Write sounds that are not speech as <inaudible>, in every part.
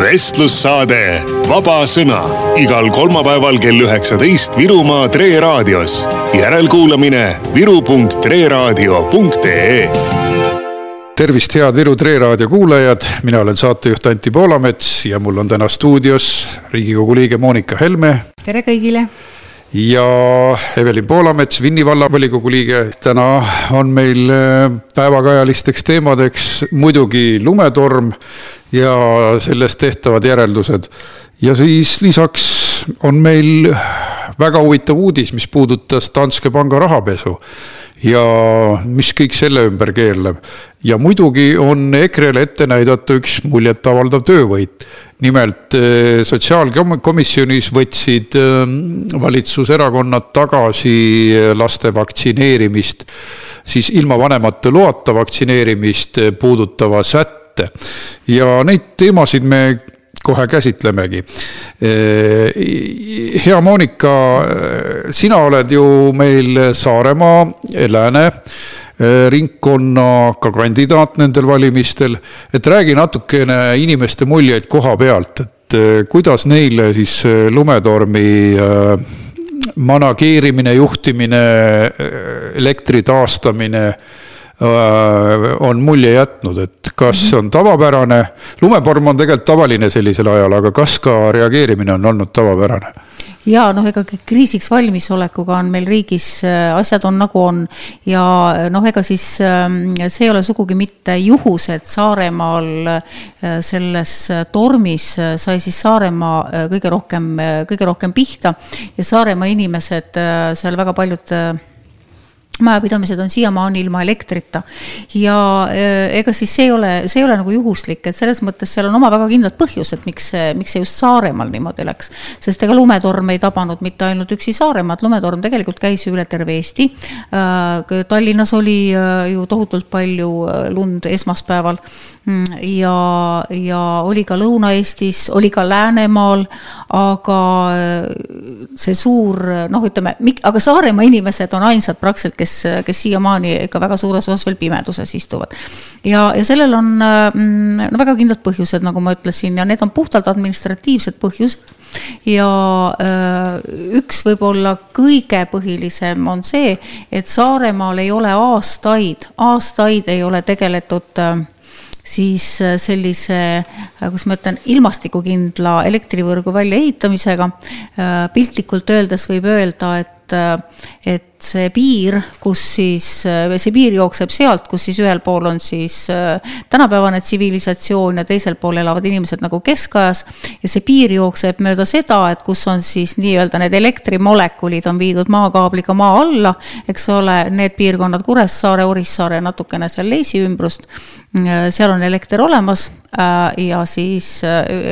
vestlussaade Vaba Sõna igal kolmapäeval kell üheksateist Virumaa Tre raadios. järelkuulamine viru.treraadio.ee tervist, head Viru Tre raadio kuulajad, mina olen saatejuht Anti Poolamets ja mul on täna stuudios Riigikogu liige Monika Helme. tere kõigile ja Evelin Poolamets, Vinni vallavolikogu liige. täna on meil äh, päevakajalisteks teemadeks muidugi lumetorm ja sellest tehtavad järeldused. ja siis lisaks on meil väga huvitav uudis, mis puudutas Danske panga rahapesu ja mis kõik selle ümber keerleb. ja muidugi on EKRE-le ette näidata üks muljetavaldav töövõit. Nimelt eh, sotsiaalkomisjonis võtsid eh, valitsuserakonnad tagasi laste vaktsineerimist, siis ilma vanemate loata vaktsineerimist puudutava sätte. ja neid teemasid me kohe käsitlemegi. hea Monika, sina oled ju meil Saaremaa lääne ringkonnaga kandidaat nendel valimistel. et räägi natukene inimeste muljeid koha pealt, et kuidas neile siis lumetormi manageerimine, juhtimine, elektri taastamine on mulje jätnud, et kas mhm. on tavapärane, lumeporm on tegelikult tavaline sellisel ajal, aga kas ka reageerimine on olnud tavapärane? Ja noh, ega kriisiks valmisolekuga on meil riigis äh, asjad on nagu on. Ja noh, ega siis ähm, see ei ole sugugi mitte juhus, et Saaremaal äh, selles tormis sai siis Saaremaa kõige rohkem, kõige rohkem pihta. Ja Saaremaa inimesed seal väga paljud majapidamised on siiamaani ilma elektrita. ja äh, ega siis see ei ole, see ei ole nagu juhuslik, et selles mõttes seal on oma väga kindlad põhjused, miks, miks see just Saaremaal niimoodi läks. sest ega lumetorm ei tabanud mitte ainult üksi Saaremaad, lumetorm tegelikult käis ju üle terve Eesti. Äh, Tallinnas oli äh, ju tohutult palju lund esmaspäeval mm, ja, ja oli ka Lõuna-Eestis, oli ka Läänemaal, aga see suur noh, ütleme, aga Saaremaa inimesed on ainsad praktiliselt, kes kes, kes siiamaani ikka väga suures osas veel pimeduses istuvad. ja, ja sellel on mm, no väga kindlad põhjused, nagu ma ütlesin, ja need on puhtalt administratiivsed põhjused ja öö, üks võib-olla kõige põhilisem on see, et Saaremaal ei ole aastaid, aastaid ei ole tegeletud öö, siis sellise, kuidas ma ütlen, ilmastikukindla elektrivõrgu väljaehitamisega. piltlikult öeldes võib öelda, et, et see piir, kus siis, see piir jookseb sealt, kus siis ühel pool on siis äh, tänapäevane tsivilisatsioon ja teisel pool elavad inimesed nagu keskajas. ja see piir jookseb mööda seda, et kus on siis nii-öelda need elektrimolekulid on viidud maakaabliga maa alla, eks ole, need piirkonnad Kuressaare, Orissaare, natukene seal Leisi ümbrust. Äh, seal on elekter olemas äh, ja siis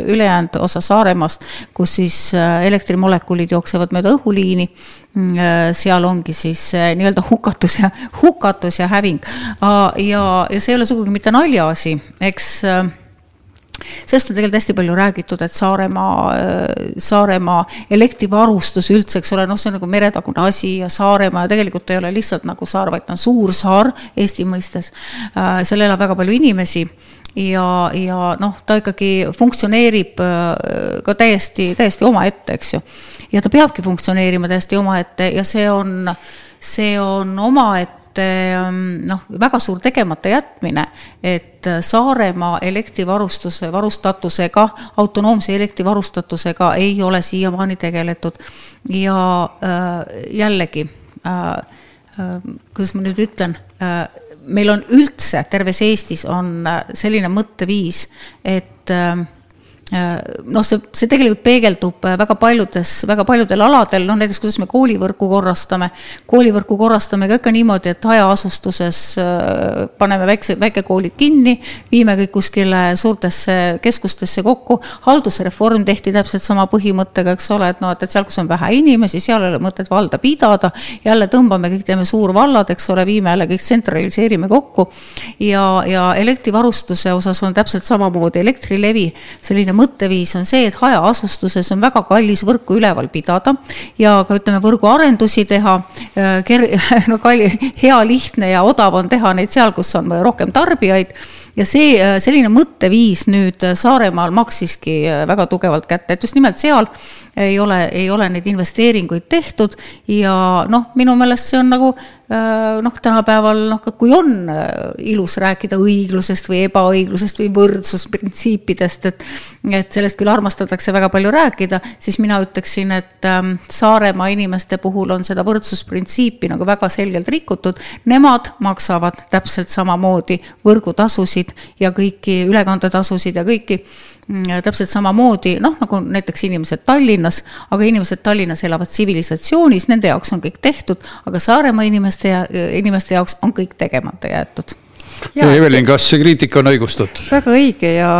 ülejäänud osa Saaremaast, kus siis elektrimolekulid jooksevad mööda õhuliini seal ongi siis äh, nii-öelda hukatus ja, hukatus ja häving. ja, ja see ei ole sugugi mitte naljaasi, eks äh, sellest on tegelikult hästi palju räägitud, et Saaremaa, Saaremaa elektrivarustus üldse, eks ole, noh, see on nagu meretagune asi ja Saaremaa ja tegelikult ei ole lihtsalt nagu saar, vaid ta on suur saar Eesti mõistes. seal elab väga palju inimesi ja, ja noh, ta ikkagi funktsioneerib ka täiesti, täiesti omaette, eks ju ja ta peabki funktsioneerima täiesti omaette ja see on, see on omaette ähm, noh, väga suur tegemata jätmine, et Saaremaa elektrivarustuse, varustatusega, autonoomse elektrivarustatusega ei ole siiamaani tegeletud. ja äh, jällegi äh,, äh, kuidas ma nüüd ütlen äh,, meil on üldse terves Eestis on äh, selline mõtteviis, et äh, noh, see, see tegelikult peegeldub äh, väga paljudes, väga paljudel aladel, noh näiteks kuidas me koolivõrku korrastame. koolivõrku korrastame ka ikka niimoodi, et hajaasustuses äh, paneme väikse, väikekoolid kinni, viime kõik kuskile suurtesse keskustesse kokku. haldusreform tehti täpselt sama põhimõttega, eks ole, et noh, et, et seal, kus on vähe inimesi, seal ei ole mõtet valda pidada. jälle tõmbame kõik, teeme suurvallad, eks ole, viime jälle kõik tsentraliseerime kokku. ja, ja elektrivarustuse osas on täpselt samamoodi Elektrilevi selline mõtteviis on see, et hajaasustuses on väga kallis võrku üleval pidada ja ka ütleme, võrguarendusi teha, ker-, <laughs> no kalli, hea, lihtne ja odav on teha neid seal, kus on rohkem tarbijaid. Ja see, selline mõtteviis nüüd Saaremaal maksiski väga tugevalt kätte, et just nimelt seal ei ole, ei ole neid investeeringuid tehtud ja noh, minu meelest see on nagu äh, noh, tänapäeval noh, kui on äh, ilus rääkida õiglusest või ebaõiglusest või võrdsusprintsiipidest, et et sellest küll armastatakse väga palju rääkida, siis mina ütleksin, et ähm, Saaremaa inimeste puhul on seda võrdsusprintsiipi nagu väga selgelt rikutud. Nemad maksavad täpselt samamoodi võrgutasusid ja kõiki ülekandetasusid ja kõiki täpselt samamoodi, noh, nagu näiteks inimesed Tallinnas, aga inimesed Tallinnas elavad tsivilisatsioonis, nende jaoks on kõik tehtud, aga Saaremaa inimeste ja inimeste jaoks on kõik tegemata jäetud. Evelin, kas see kriitika on õigustatud? väga õige ja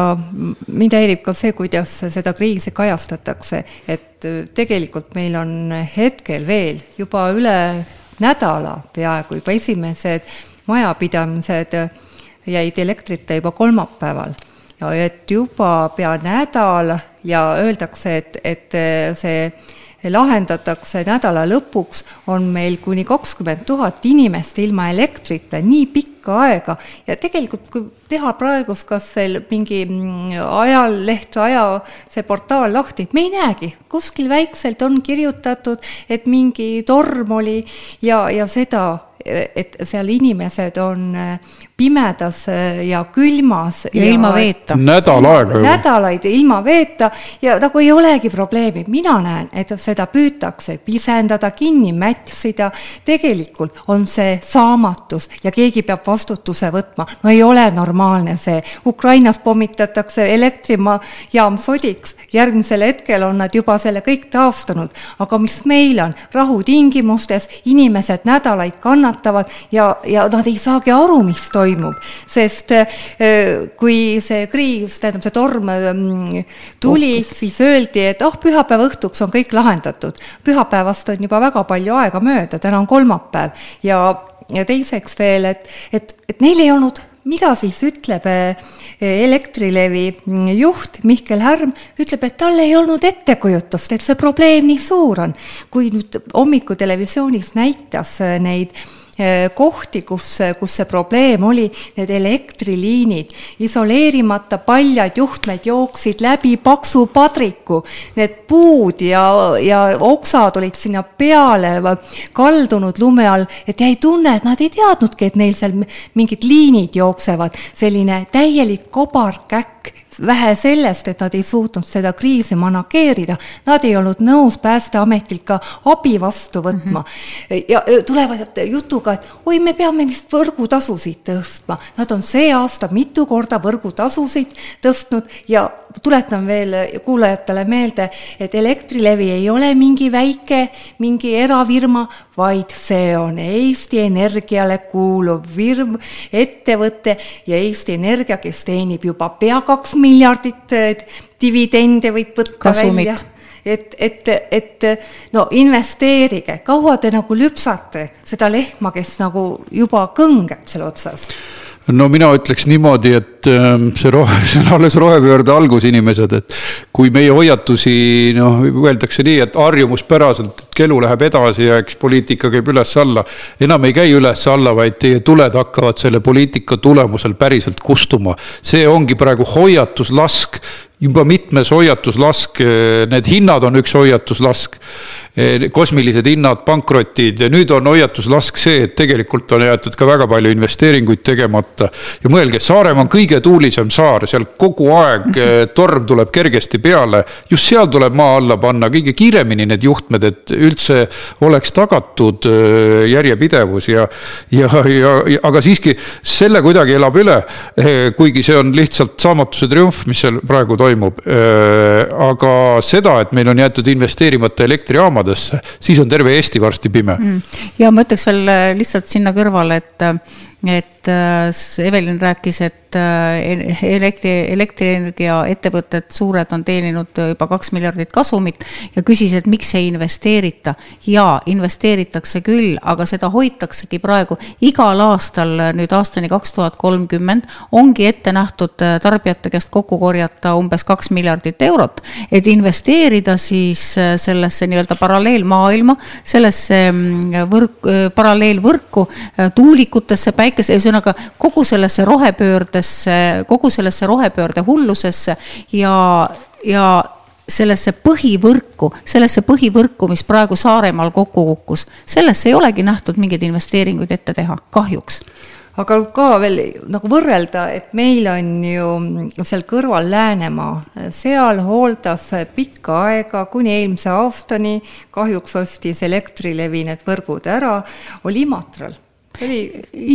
mind häirib ka see, kuidas seda kriisi kajastatakse, et tegelikult meil on hetkel veel juba üle nädala peaaegu juba esimesed majapidamised jäid elektrita juba kolmapäeval ja et juba pea nädal ja öeldakse, et, et see lahendatakse nädala lõpuks, on meil kuni kakskümmend tuhat inimest ilma elektrita nii pikka aega. Ja tegelikult, kui teha praegust kas veel mingi mm, ajaleht aja see portaal lahti, me ei näegi, kuskil väikselt on kirjutatud, et mingi torm oli ja, ja seda, et seal inimesed on pimedas ja külmas. ja ilma veeta. nädal aega juba. nädalaid ilma veeta ja nagu ei olegi probleemi, mina näen, et seda püütakse pisendada, kinni mätsida. tegelikult on see saamatus ja keegi peab vastutuse võtma. no ei ole normaalne see. Ukrainas pommitatakse elektrijaam sodiks, järgmisel hetkel on nad juba selle kõik taastanud. aga mis meil on, rahutingimustes inimesed nädalaid kannatavad ja, ja nad ei saagi aru, mis toimub toimub, sest äh, kui see kriis, tähendab see torm mm, tuli, siis öeldi, et oh, pühapäeva õhtuks on kõik lahendatud. pühapäevast on juba väga palju aega mööda, täna on kolmapäev ja, ja teiseks veel, et, et, et neil ei olnud mida siis ütleb äh, Elektrilevi mm, juht Mihkel Härm, ütleb, et tal ei olnud ettekujutust, et see probleem nii suur on. kui nüüd hommikutelevisioonis näitas äh, neid Eh, kohti, kus, kus see probleem oli, need elektriliinid, isoleerimata paljad juhtmed jooksid läbi paksu padriku, need puud ja, ja oksad olid sinna peale kaldunud lume all, et jäi tunne, et nad ei teadnudki, et neil seal mingid liinid jooksevad, selline täielik kobarkäkk vähe sellest, et nad ei suutnud seda kriisi manageerida, nad ei olnud nõus Päästeametilt ka abi vastu võtma mm. -hmm. ja tulevad jutuga, et oi, me peame vist võrgutasusid tõstma. Nad on see aasta mitu korda võrgutasusid tõstnud ja tuletan veel kuulajatele meelde, et Elektrilevi ei ole mingi väike, mingi erafirma, vaid see on Eesti Energiale kuuluv firm, ettevõte ja Eesti Energia, kes teenib juba pea kaks miljardit dividende võib võtta Kasumit. välja et, et, et no investeerige, kaua te nagu lüpsate seda lehma, kes nagu juba kõngeb seal otsas no mina ütleks niimoodi, et ähm, see rohe, <laughs> see on alles rohepöörde algus, inimesed, et kui meie hoiatusi noh, öeldakse nii, et harjumuspäraselt, et kelu läheb edasi ja eks poliitika käib üles-alla. enam ei käi üles-alla, vaid teie tuled hakkavad selle poliitika tulemusel päriselt kustuma. see ongi praegu hoiatuslask juba mitmes hoiatuslask, need hinnad on üks hoiatuslask, kosmilised hinnad, pankrotid ja nüüd on hoiatuslask see, et tegelikult on jäetud ka väga palju investeeringuid tegemata. ja mõelge, Saaremaa on kõige tuulisem saar, seal kogu aeg <laughs> torm tuleb kergesti peale, just seal tuleb maa alla panna kõige kiiremini need juhtmed, et üldse oleks tagatud äh, järjepidevus ja, ja, ja, ja aga siiski selle kuidagi elab üle, kuigi see on lihtsalt saamatuse triumf, mis seal praegu toimub aga seda, et meil on jäetud investeerimata elektrijaamadesse, siis on terve Eesti varsti pime. Mm.. ja ma ütleks veel äh, lihtsalt sinna kõrvale, et, et äh, Evelin rääkis, et et äh, elektri, elektrienergia ettevõtted suured on teeninud juba kaks miljardit kasumit ja küsis, et miks ei investeerita. jaa, investeeritakse küll, aga seda hoitaksegi praegu igal aastal nüüd aastani kaks tuhat kolmkümmend ongi ette nähtud äh, tarbijate käest kokku korjata umbes kaks miljardit eurot, et investeerida siis sellesse nii-öelda paralleelmaailma, sellesse mm, võrk, paralleelvõrku, tuulikutesse, päikese, ühesõnaga ühesõnaga kogu sellesse rohepöördesse, kogu sellesse rohepöörde hullusesse ja, ja sellesse põhivõrku, sellesse põhivõrku, mis praegu Saaremaal kokku kukkus, sellesse ei olegi nähtud mingeid investeeringuid ette teha, kahjuks. Aga ka veel nagu võrrelda, et meil on ju seal kõrval Läänemaa, seal hooldas pikka aega, kuni eelmise aastani, kahjuks ostis Elektrilevi need võrgud ära, oli Imatral oli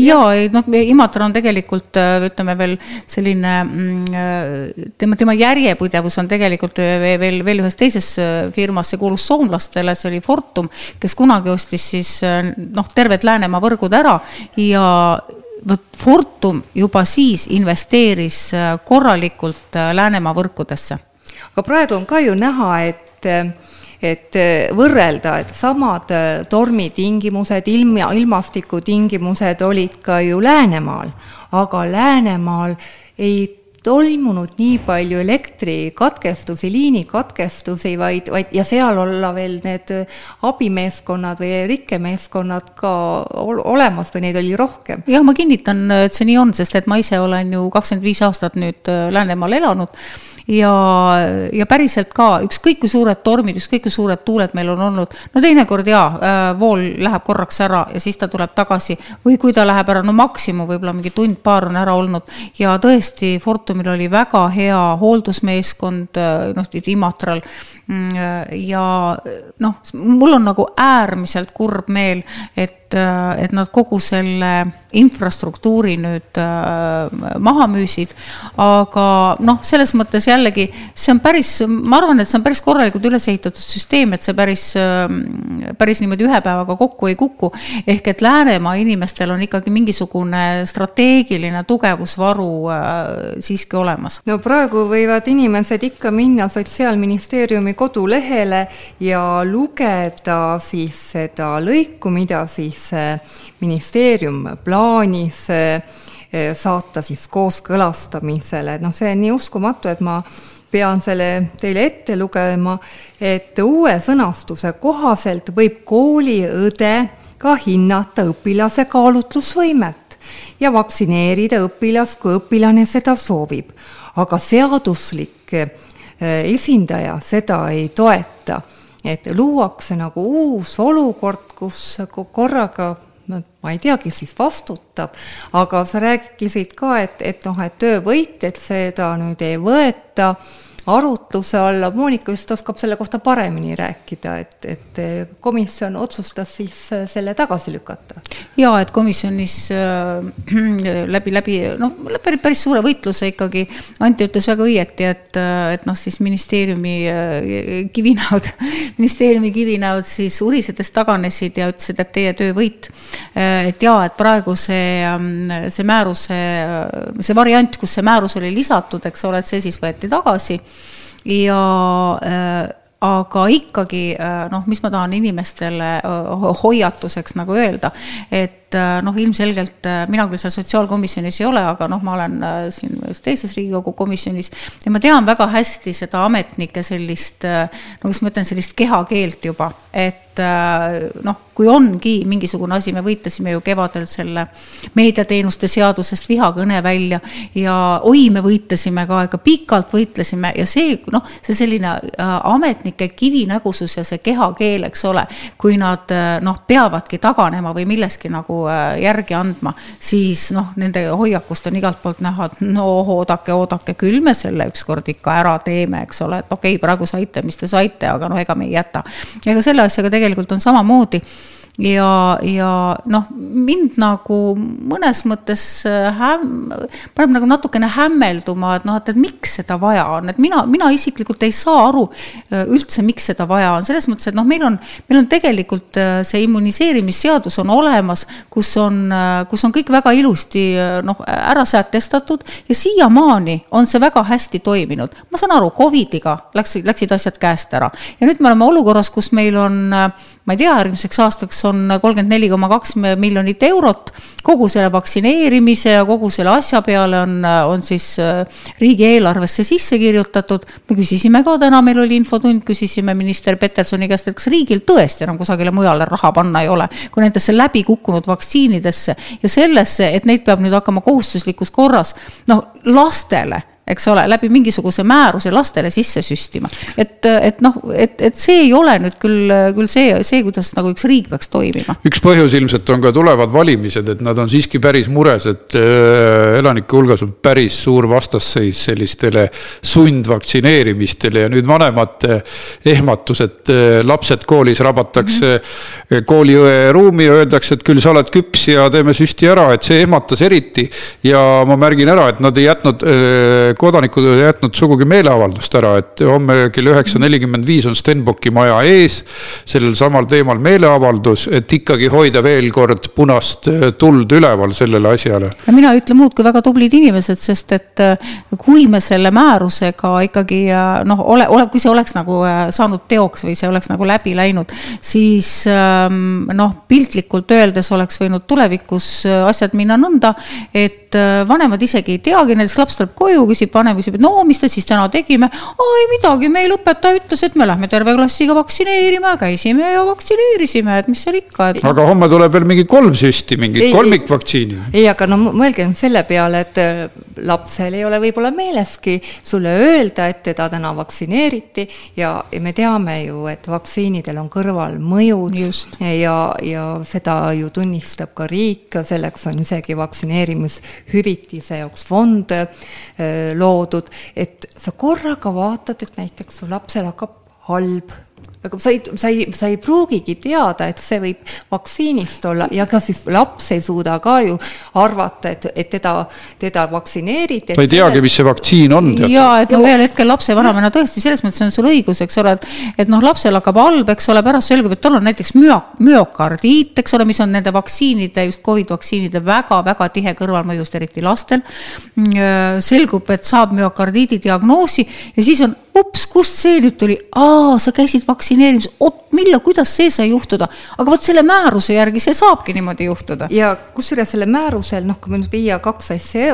jaa, noh, Imatra on tegelikult ütleme veel selline, mm, tema, tema järjepidevus on tegelikult veel, veel ühes teises firmas, see kuulus soomlastele, see oli Fortum, kes kunagi ostis siis noh, terved Läänemaa võrgud ära ja vot Fortum juba siis investeeris korralikult Läänemaa võrkudesse. aga praegu on ka ju näha, et et eh, võrrelda, et samad eh, tormitingimused, ilm, ilmastikutingimused olid ka ju Läänemaal, aga Läänemaal ei toimunud nii palju elektrikatkestusi, liinikatkestusi, vaid, vaid ja seal olla veel need abimeeskonnad või rikkemeeskonnad ka olemas või neid oli rohkem. jah, ma kinnitan, et see nii on, sest et ma ise olen ju kakskümmend viis aastat nüüd Läänemaal elanud ja, ja päriselt ka, ükskõik kui suured tormid, ükskõik kui suured tuuled meil on olnud, no teinekord jaa, äh, vool läheb korraks ära ja siis ta tuleb tagasi. Või kui ta läheb ära, no maksimum võib-olla mingi tund-paar on ära olnud. Ja tõesti, Fortumil oli väga hea hooldusmeeskond, äh, noh, Imatral. Mm, äh, ja noh, mul on nagu äärmiselt kurb meel, et et nad kogu selle infrastruktuuri nüüd maha müüsid, aga noh, selles mõttes jällegi see on päris, ma arvan, et see on päris korralikult üles ehitatud süsteem, et see päris, ähm, päris niimoodi ühe päevaga kokku ei kuku. ehk et Läänemaa inimestel on ikkagi mingisugune strateegiline tugevusvaru äh, siiski olemas. no praegu võivad inimesed ikka minna Sotsiaalministeeriumi kodulehele ja lugeda siis seda lõiku, mida siis äh, ministeerium plaanis Eh, saata siis kooskõlastamisele, noh, see on nii uskumatu, et ma pean selle teile ette lugema, et uue sõnastuse kohaselt võib kooliõde ka hinnata õpilase kaalutlusvõimet ja vaktsineerida õpilast, kui õpilane seda soovib. aga seaduslik eh, esindaja seda ei toeta, et luuakse nagu uus olukord, kus korraga ma ei tea, kes siis vastutab, aga sa rääkisid ka, et, et noh, et töövõit, et seda nüüd ei võeta arutluse alla, Monika vist oskab selle kohta paremini rääkida, et, et komisjon otsustas siis selle tagasi lükata. jaa, et komisjonis äh, <clears throat> läbi, läbi noh, päris, päris suure võitluse ikkagi Anti ütles väga õieti, et, et noh, siis ministeeriumi äh, kivinäod, <laughs> ministeeriumi kivinäod siis urisedes taganesid ja ütlesid, et teie töövõit. Äh, et jaa, et praegu see, ähm, see määruse, see variant, kus see määrus oli lisatud, eks ole, et see siis võeti tagasi ja äh, aga ikkagi äh, noh, mis ma tahan inimestele äh, hoiatuseks nagu öelda, et noh, ilmselgelt mina küll seal sotsiaalkomisjonis ei ole, aga noh, ma olen siin ühes teises Riigikogu komisjonis ja ma tean väga hästi seda ametnike sellist, no kuidas ma ütlen, sellist kehakeelt juba, et noh kui ongi mingisugune asi, me võitlesime ju kevadel selle meediateenuste seadusest vihakõne välja ja oi, me võitlesime ka, ikka pikalt võitlesime ja see noh, see selline äh, ametnike kivinägusus ja see kehakeel, eks ole, kui nad äh, noh, peavadki taganema või milleski nagu äh, järgi andma, siis noh, nende hoiakust on igalt poolt näha, et no oodake, oodake, küll me selle ükskord ikka ära teeme, eks ole, et okei okay,, praegu saite, mis te saite, aga noh, ega me ei jäta. ka selle asjaga tegelikult on samamoodi ja, ja noh, mind nagu mõnes mõttes äh, häm-, paneb nagu natukene hämmelduma, et noh, et, et miks seda vaja on, et mina, mina isiklikult ei saa aru äh, üldse, miks seda vaja on, selles mõttes, et noh, meil on, meil on tegelikult äh, see immuniseerimisseadus on olemas, kus on, kus on kõik väga ilusti noh, ära sätestatud ja siiamaani on see väga hästi toiminud. ma saan aru, Covidiga läks, läksid asjad käest ära. Ja nüüd me oleme olukorras, kus meil on, ma ei tea, järgmiseks aastaks on kolmkümmend neli koma kaks miljonit eurot. kogu selle vaktsineerimise ja kogu selle asja peale on, on siis riigieelarvesse sisse kirjutatud. me küsisime ka täna, meil oli infotund, küsisime minister Petersoni käest, et kas riigil tõesti enam kusagile mujale raha panna ei ole, kui nendesse läbikukkunud vaktsiinidesse ja sellesse, et neid peab nüüd hakkama kohustuslikus korras noh, lastele eks ole, läbi mingisuguse määruse lastele sisse süstima. et, et noh, et, et see ei ole nüüd küll, küll see, see, kuidas nagu üks riik peaks toimima. üks põhjus ilmselt on ka tulevad valimised, et nad on siiski päris mures, et äh, elanike hulgas on päris suur vastasseis sellistele sundvaktsineerimistele ja nüüd vanemate ehmatus, et äh, lapsed koolis rabatakse mm -hmm. kooliõe ruumi ja öeldakse, et küll sa oled küps ja teeme süsti ära, et see ehmatas eriti. ja ma märgin ära, et nad ei jätnud kodanikud ei jätnud sugugi meeleavaldust ära, et homme kell üheksa nelikümmend viis on Stenbocki maja ees. sellel samal teemal meeleavaldus, et ikkagi hoida veel kord punast äh, tuld üleval sellele asjale. mina ei ütle muud kui väga tublid inimesed, sest et äh, kui me selle määrusega ikkagi äh, noh, ole, ole, kui see oleks nagu saanud teoks või see oleks nagu läbi läinud, siis ähm, noh, piltlikult öeldes oleks võinud tulevikus asjad minna nõnda, et vanemad isegi ei teagi, näiteks laps tuleb koju, küsib küsib vanem, küsib, et no mis te siis täna tegime. ei midagi, meil õpetaja ütles, et me lähme terve klassiga vaktsineerima, käisime ja vaktsineerisime, et mis seal ikka et.... aga homme tuleb veel mingi kolm süsti, mingit kolmikvaktsiini. ei, aga no mõelge nüüd selle peale, et äh, lapsel ei ole võib-olla meeleski sulle öelda, et teda täna vaktsineeriti ja, ja me teame ju, et vaktsiinidel on kõrvalmõjud Just. ja, ja seda ju tunnistab ka riik, selleks on isegi vaktsineerimishüvitise jaoks fond äh, loodud, et sa korraga vaatad, et näiteks su lapsel hakkab halb aga sa ei, sa ei, sa ei pruugigi teada, et see võib vaktsiinist olla ja ka siis laps ei suuda ka ju arvata, et, et teda, teda vaktsineeriti. ta ei teagi, mis see vaktsiin on. ja, et no ühel hetkel lapsevanemana tõesti, selles mõttes on sul õigus, eks ole, et, et noh, lapsel hakkab halb, eks ole, pärast selgub, et tal on näiteks müo-, müokardiit, eks ole, mis on nende vaktsiinide, just Covid vaktsiinide väga-väga tihe kõrvalmõjust, eriti lastel. Mm, selgub, et saab müokardiidi diagnoosi ja siis on ups, kust see nüüd tuli, aa, sa käisid vaktsineerimas, oot, millal, kuidas see sai juhtuda? aga vot selle määruse järgi see saabki niimoodi juhtuda. ja kusjuures selle määrusel, noh, kui nüüd viia kaks asja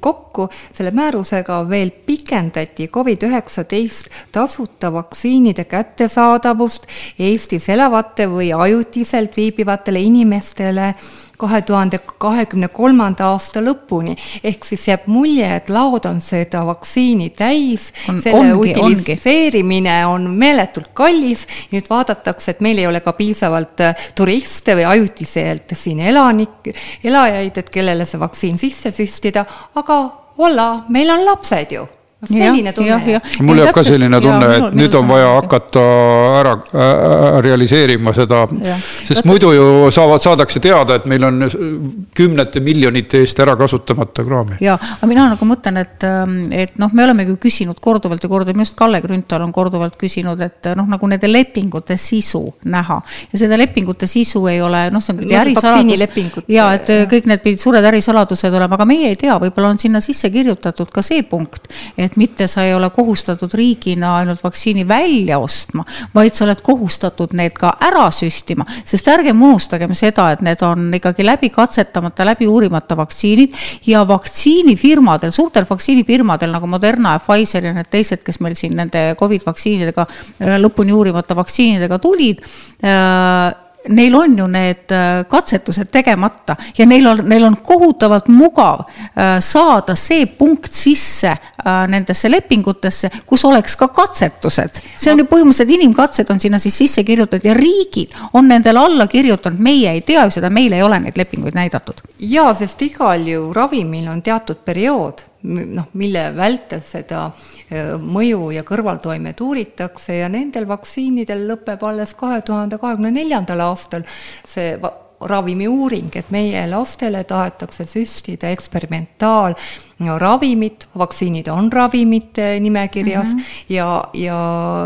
kokku, selle määrusega veel pikendati Covid-19 tasuta vaktsiinide kättesaadavust Eestis elavate või ajutiselt viibivatele inimestele kahe tuhande kahekümne kolmanda aasta lõpuni. ehk siis jääb mulje, et laod on seda vaktsiini täis, selle ongi, utiliseerimine ongi. on meeletult kallis, nüüd vaadatakse, et meil ei ole ka piisavalt äh, turiste või ajutiselt siin elanik, elajaid, et kellele see vaktsiin sisse süstida, aga voilà, meil on lapsed ju selline tunne. mul jääb ka selline tunne, et nüüd on vaja hakata ära äh, realiseerima seda, sest muidu ju saavad, saadakse teada, et meil on kümnete miljonite eest ära kasutamata kraami. ja, aga mina nagu mõtlen, et, ähm, et noh, me oleme ju küsinud korduvalt ja korduvalt, minu arust Kalle Grünthal on korduvalt küsinud, et noh, nagu nende lepingute sisu näha ja seda lepingute sisu ei ole, noh, see on küll ärisaladus. ja et kõik need pidid suured ärisaladused olema, aga meie ei tea, võib-olla on sinna sisse kirjutatud ka see punkt, et et mitte sa ei ole kohustatud riigina ainult vaktsiini välja ostma, vaid sa oled kohustatud need ka ära süstima, sest ärgem unustagem seda, et need on ikkagi läbi katsetamata, läbi uurimata vaktsiinid ja vaktsiinifirmadel, suurtel vaktsiinifirmadel nagu Moderna ja Pfizer ja need teised, kes meil siin nende Covid vaktsiinidega, lõpuni uurimata vaktsiinidega tulid äh,, neil on ju need äh, katsetused tegemata ja neil on, neil on kohutavalt mugav äh, saada see punkt sisse äh, nendesse lepingutesse, kus oleks ka katsetused. see on ju põhimõtteliselt inimkatsed on sinna siis sisse kirjutatud ja riigid on nendele alla kirjutanud, meie ei tea ju seda, meil ei ole neid lepinguid näidatud. jaa, sest igal ju ravimil on teatud periood noh, mille vältel seda äh, mõju ja kõrvaltoimed uuritakse ja nendel vaktsiinidel lõpeb alles kahe tuhande kahekümne neljandal aastal see ravimi uuring, et meie lastele tahetakse süstida eksperimentaal no, ravimit, vaktsiinid on ravimite nimekirjas mm -hmm. ja, ja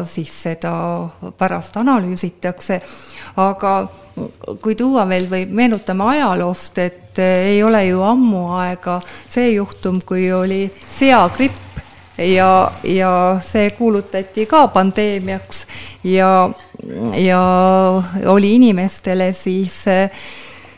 siis seda pärast analüüsitakse, aga kui tuua veel või meenutame ajaloost, et ei ole ju ammu aega see juhtum, kui oli seagripp ja, ja see kuulutati ka pandeemiaks. Ja, ja oli inimestele siis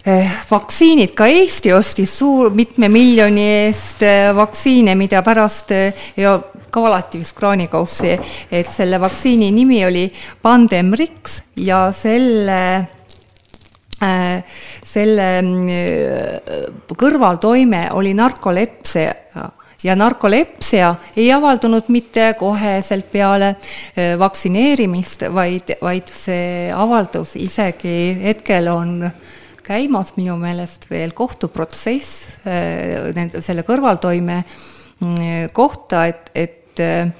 Eh, vaktsiinid, ka Eesti ostis suur, mitme miljoni eest eh, vaktsiine, mida pärast eh, ja ka alati vist kraanikaussi, et selle vaktsiini nimi oli Pandemrix ja selle selle mm, kõrvaltoime oli narkolepsia ja narkolepsia ei avaldunud mitte koheselt peale vaktsineerimist, vaid, vaid see avaldus isegi hetkel on käimas minu meelest veel kohtuprotsess äh, nende, selle kõrvaltoime mm, kohta, et, et äh,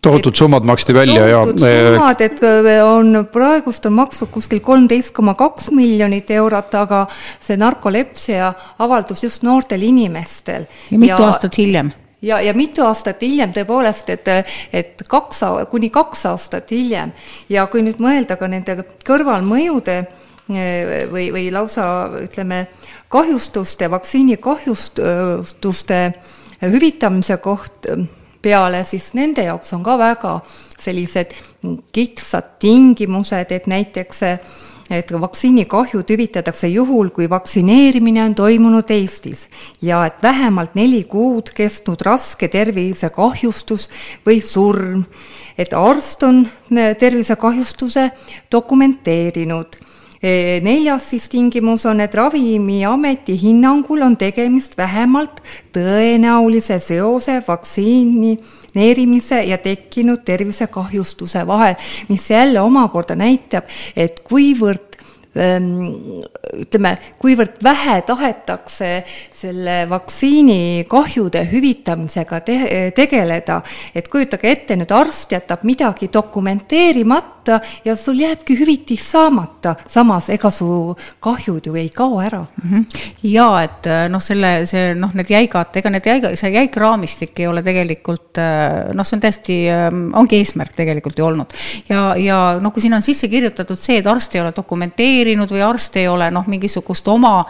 tohutud summad maksti välja ja. tohutud summad, et äh, on praegust on makstud kuskil kolmteist koma kaks miljonit eurot, aga see narkolepsia avaldus just noortel inimestel. ja mitu ja, aastat hiljem? ja, ja mitu aastat hiljem tõepoolest, et, et kaks, kuni kaks aastat hiljem ja kui nüüd mõelda ka nende kõrvalmõjude või, või lausa ütleme, kahjustuste, vaktsiini kahjustuste hüvitamise koht peale, siis nende jaoks on ka väga sellised kitsad tingimused, et näiteks et vaktsiinikahjud hüvitatakse juhul, kui vaktsineerimine on toimunud Eestis ja et vähemalt neli kuud kestnud raske tervisekahjustus või surm, et arst on tervisekahjustuse dokumenteerinud neljas siis tingimus on, et Ravimiameti hinnangul on tegemist vähemalt tõenäolise seose vaktsineerimise ja tekkinud tervisekahjustuse vahel, mis jälle omakorda näitab, et kuivõrd ütleme, kuivõrd vähe tahetakse selle vaktsiini kahjude hüvitamisega te tegeleda, et kujutage ette, nüüd arst jätab midagi dokumenteerimata ja sul jääbki hüvitis saamata, samas ega su kahjud ju ei kao ära mm. -hmm. ja et äh, noh, selle, see noh, need jäigad, ega need jäiga, see jäik raamistik ei ole tegelikult äh, noh, see on täiesti, ähm, ongi eesmärk tegelikult ju olnud. ja, ja noh, kui sinna on sisse kirjutatud see, et arst ei ole dokumenteerinud, vaktsineerinud või arst ei ole noh, mingisugust oma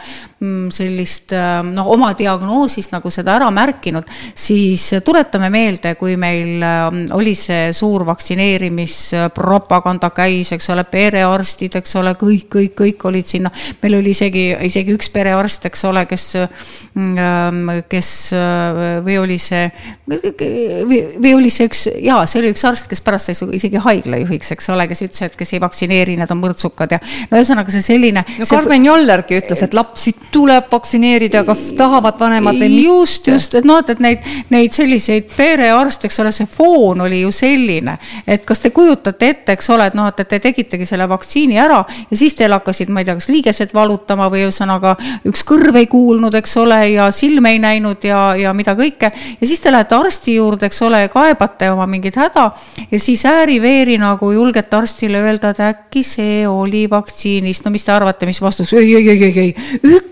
sellist ähm, noh, oma diagnoosist nagu seda ära märkinud, siis tuletame meelde, kui meil ähm, oli see suur vaktsineerimispropaganda käis, eks ole, perearstid, eks ole, kõik, kõik, kõik olid sinna, meil oli isegi, isegi üks perearst, eks ole, kes, mm, ähm, kes või oli see, või oli see üks, jaa, see oli üks arst, kes pärast sai isegi haiglajuhiks, eks ole, kes ütles, et kes ei vaktsineeri, need on mõrtsukad ja no ühesõnaga, see selline. no Karmen. Jollergi ütles, et lapsi tuleb vaktsineerida, kas tahavad vanemad või mitte. just, just, et noh, et neid, neid selliseid perearste, eks ole, see foon oli ju selline, et kas te kujutate ette, eks ole, et noh, et te tegitegi selle vaktsiini ära ja siis teil hakkasid, ma ei tea, kas liigesed valutama või ühesõnaga üks kõrv ei kuulnud, eks ole, ja silm ei näinud ja, ja mida kõike. ja siis te lähete arsti juurde, eks ole, kaebate oma mingit häda ja siis ääri-veeri nagu julgete arstile öelda, et äkki see oli vaktsiinis vaktsiinist, no mis te arvate, mis vastus, ei, ei, ei, ei, ei,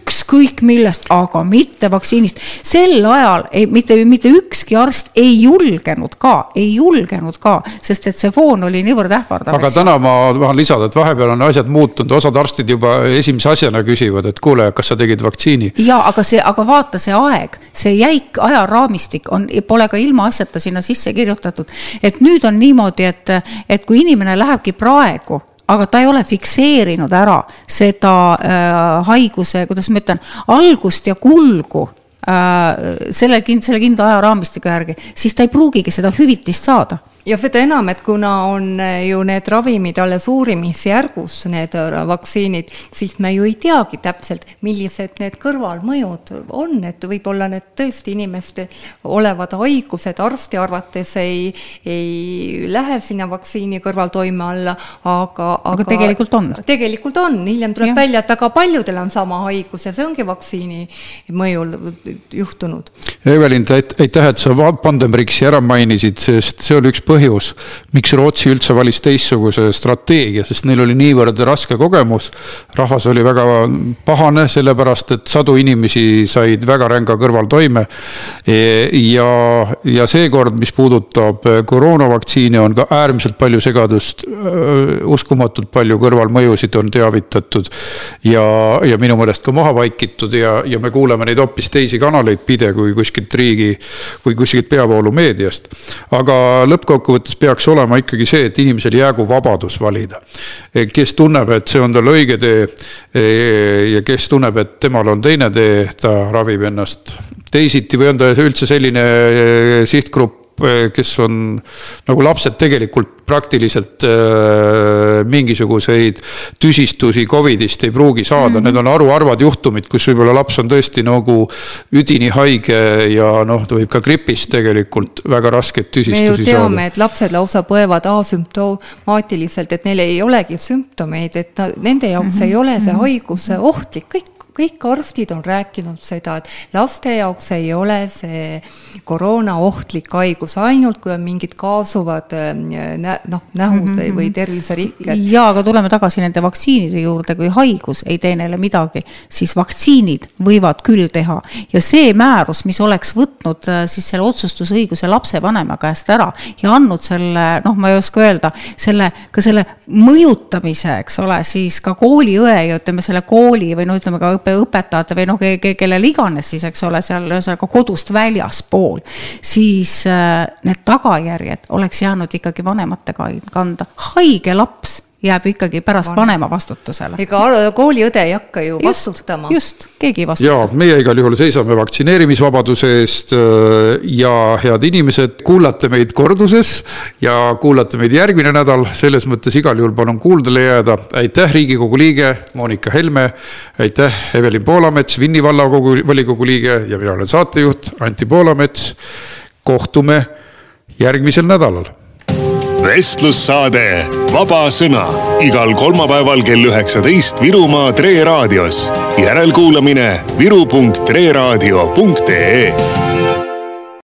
ükskõik millest, aga mitte vaktsiinist. sel ajal ei, mitte, mitte ükski arst ei julgenud ka, ei julgenud ka, sest et see foon oli niivõrd ähvardav. aga täna ma tahan lisada, et vahepeal on asjad muutunud, osad arstid juba esimese asjana küsivad, et kuule, kas sa tegid vaktsiini. ja aga see, aga vaata see aeg, see jäik ajaraamistik on, pole ka ilmaasjata sinna sisse kirjutatud, et nüüd on niimoodi, et, et kui inimene lähebki praegu aga ta ei ole fikseerinud ära seda äh, haiguse, kuidas ma ütlen, algust ja kulgu äh, selle, selle kindla ajaraamistiku järgi, siis ta ei pruugigi seda hüvitist saada ja seda enam, et kuna on eh, ju need ravimid alles uurimisjärgus, need äh, vaktsiinid, siis me ju ei teagi täpselt, millised need kõrvalmõjud on, et võib-olla need tõesti inimestel olevad haigused arsti arvates ei, ei lähe sinna vaktsiini kõrvaltoime alla, aga, aga aga tegelikult on. tegelikult on, hiljem tuleb ja. välja, et väga paljudel on sama haigus ja see ongi vaktsiini mõjul juhtunud. Evelin, aitäh, et sa Pandemriksi ära mainisid, sest see oli üks põhjus, põhjus, miks Rootsi üldse valis teistsuguse strateegia, sest neil oli niivõrd raske kogemus. rahvas oli väga pahane, sellepärast et sadu inimesi said väga ränga kõrvaltoime. E, ja, ja seekord, mis puudutab koroonavaktsiine, on ka äärmiselt palju segadust. uskumatult palju kõrvalmõjusid on teavitatud ja, ja minu meelest ka maha vaikitud ja, ja me kuuleme neid hoopis teisi kanaleid pide kui kuskilt riigi või kuskilt peavoolumeediast. aga lõppkokkuvõttes peaks olema ikkagi see, et inimesel jäägu vabadus valida. kes tunneb, et see on tal õige tee ja kes tunneb, et temal on teine tee, ta ravib ennast teisiti või on ta üldse selline sihtgrupp, kes on nagu lapsed tegelikult praktiliselt äh, mingisuguseid tüsistusi Covidist ei pruugi saada mm, -hmm. need on haruharvad juhtumid, kus võib-olla laps on tõesti nagu üdini haige ja noh, ta võib ka gripist tegelikult väga raskeid tüsistusi saada. me ju teame, et lapsed lausa põevad asümptomaatiliselt, et neil ei olegi sümptomeid, et ta, nende jaoks mm -hmm. ei ole see mhm. haigus ohtlik, kõik kõik arstid on rääkinud seda, et laste jaoks ei ole see koroona ohtlik haigus, ainult kui on mingid kaasuvad äh, noh, nähud mm -hmm. või terviserikked. jaa, aga tuleme tagasi nende vaktsiinide juurde, kui haigus ei tee neile midagi, siis vaktsiinid võivad küll teha. ja see määrus, mis oleks võtnud äh, siis selle otsustusõiguse lapsevanema käest ära ja andnud selle, noh, ma ei oska öelda, selle, ka selle mõjutamise, eks ole, siis ka kooliõe ja ütleme, selle kooli või no ütleme ka õpetajate või noh, kellele iganes siis, eks ole, seal ühesõnaga kodust väljaspool, siis äh, need tagajärjed oleks jäänud ikkagi vanemate kanda. haige laps jääb ikkagi pärast Vanem. vanema vastutusele. ega kooliõde ei hakka ju just, vastutama. just, keegi ei vastuta. ja meie igal juhul seisame vaktsineerimisvabaduse eest äh, ja head inimesed, kuulate meid korduses ja kuulate meid järgmine nädal, selles mõttes igal juhul palun kuuldele jääda. aitäh, Riigikogu liige Monika Helme, aitäh, Evelin Poolamets, Vinni vallakogu volikogu liige ja mina olen saatejuht Anti Poolamets. kohtume järgmisel nädalal vestlussaade Vaba Sõna igal kolmapäeval kell üheksateist Virumaa Tre raadios. järelkuulamine viru.treraadio.ee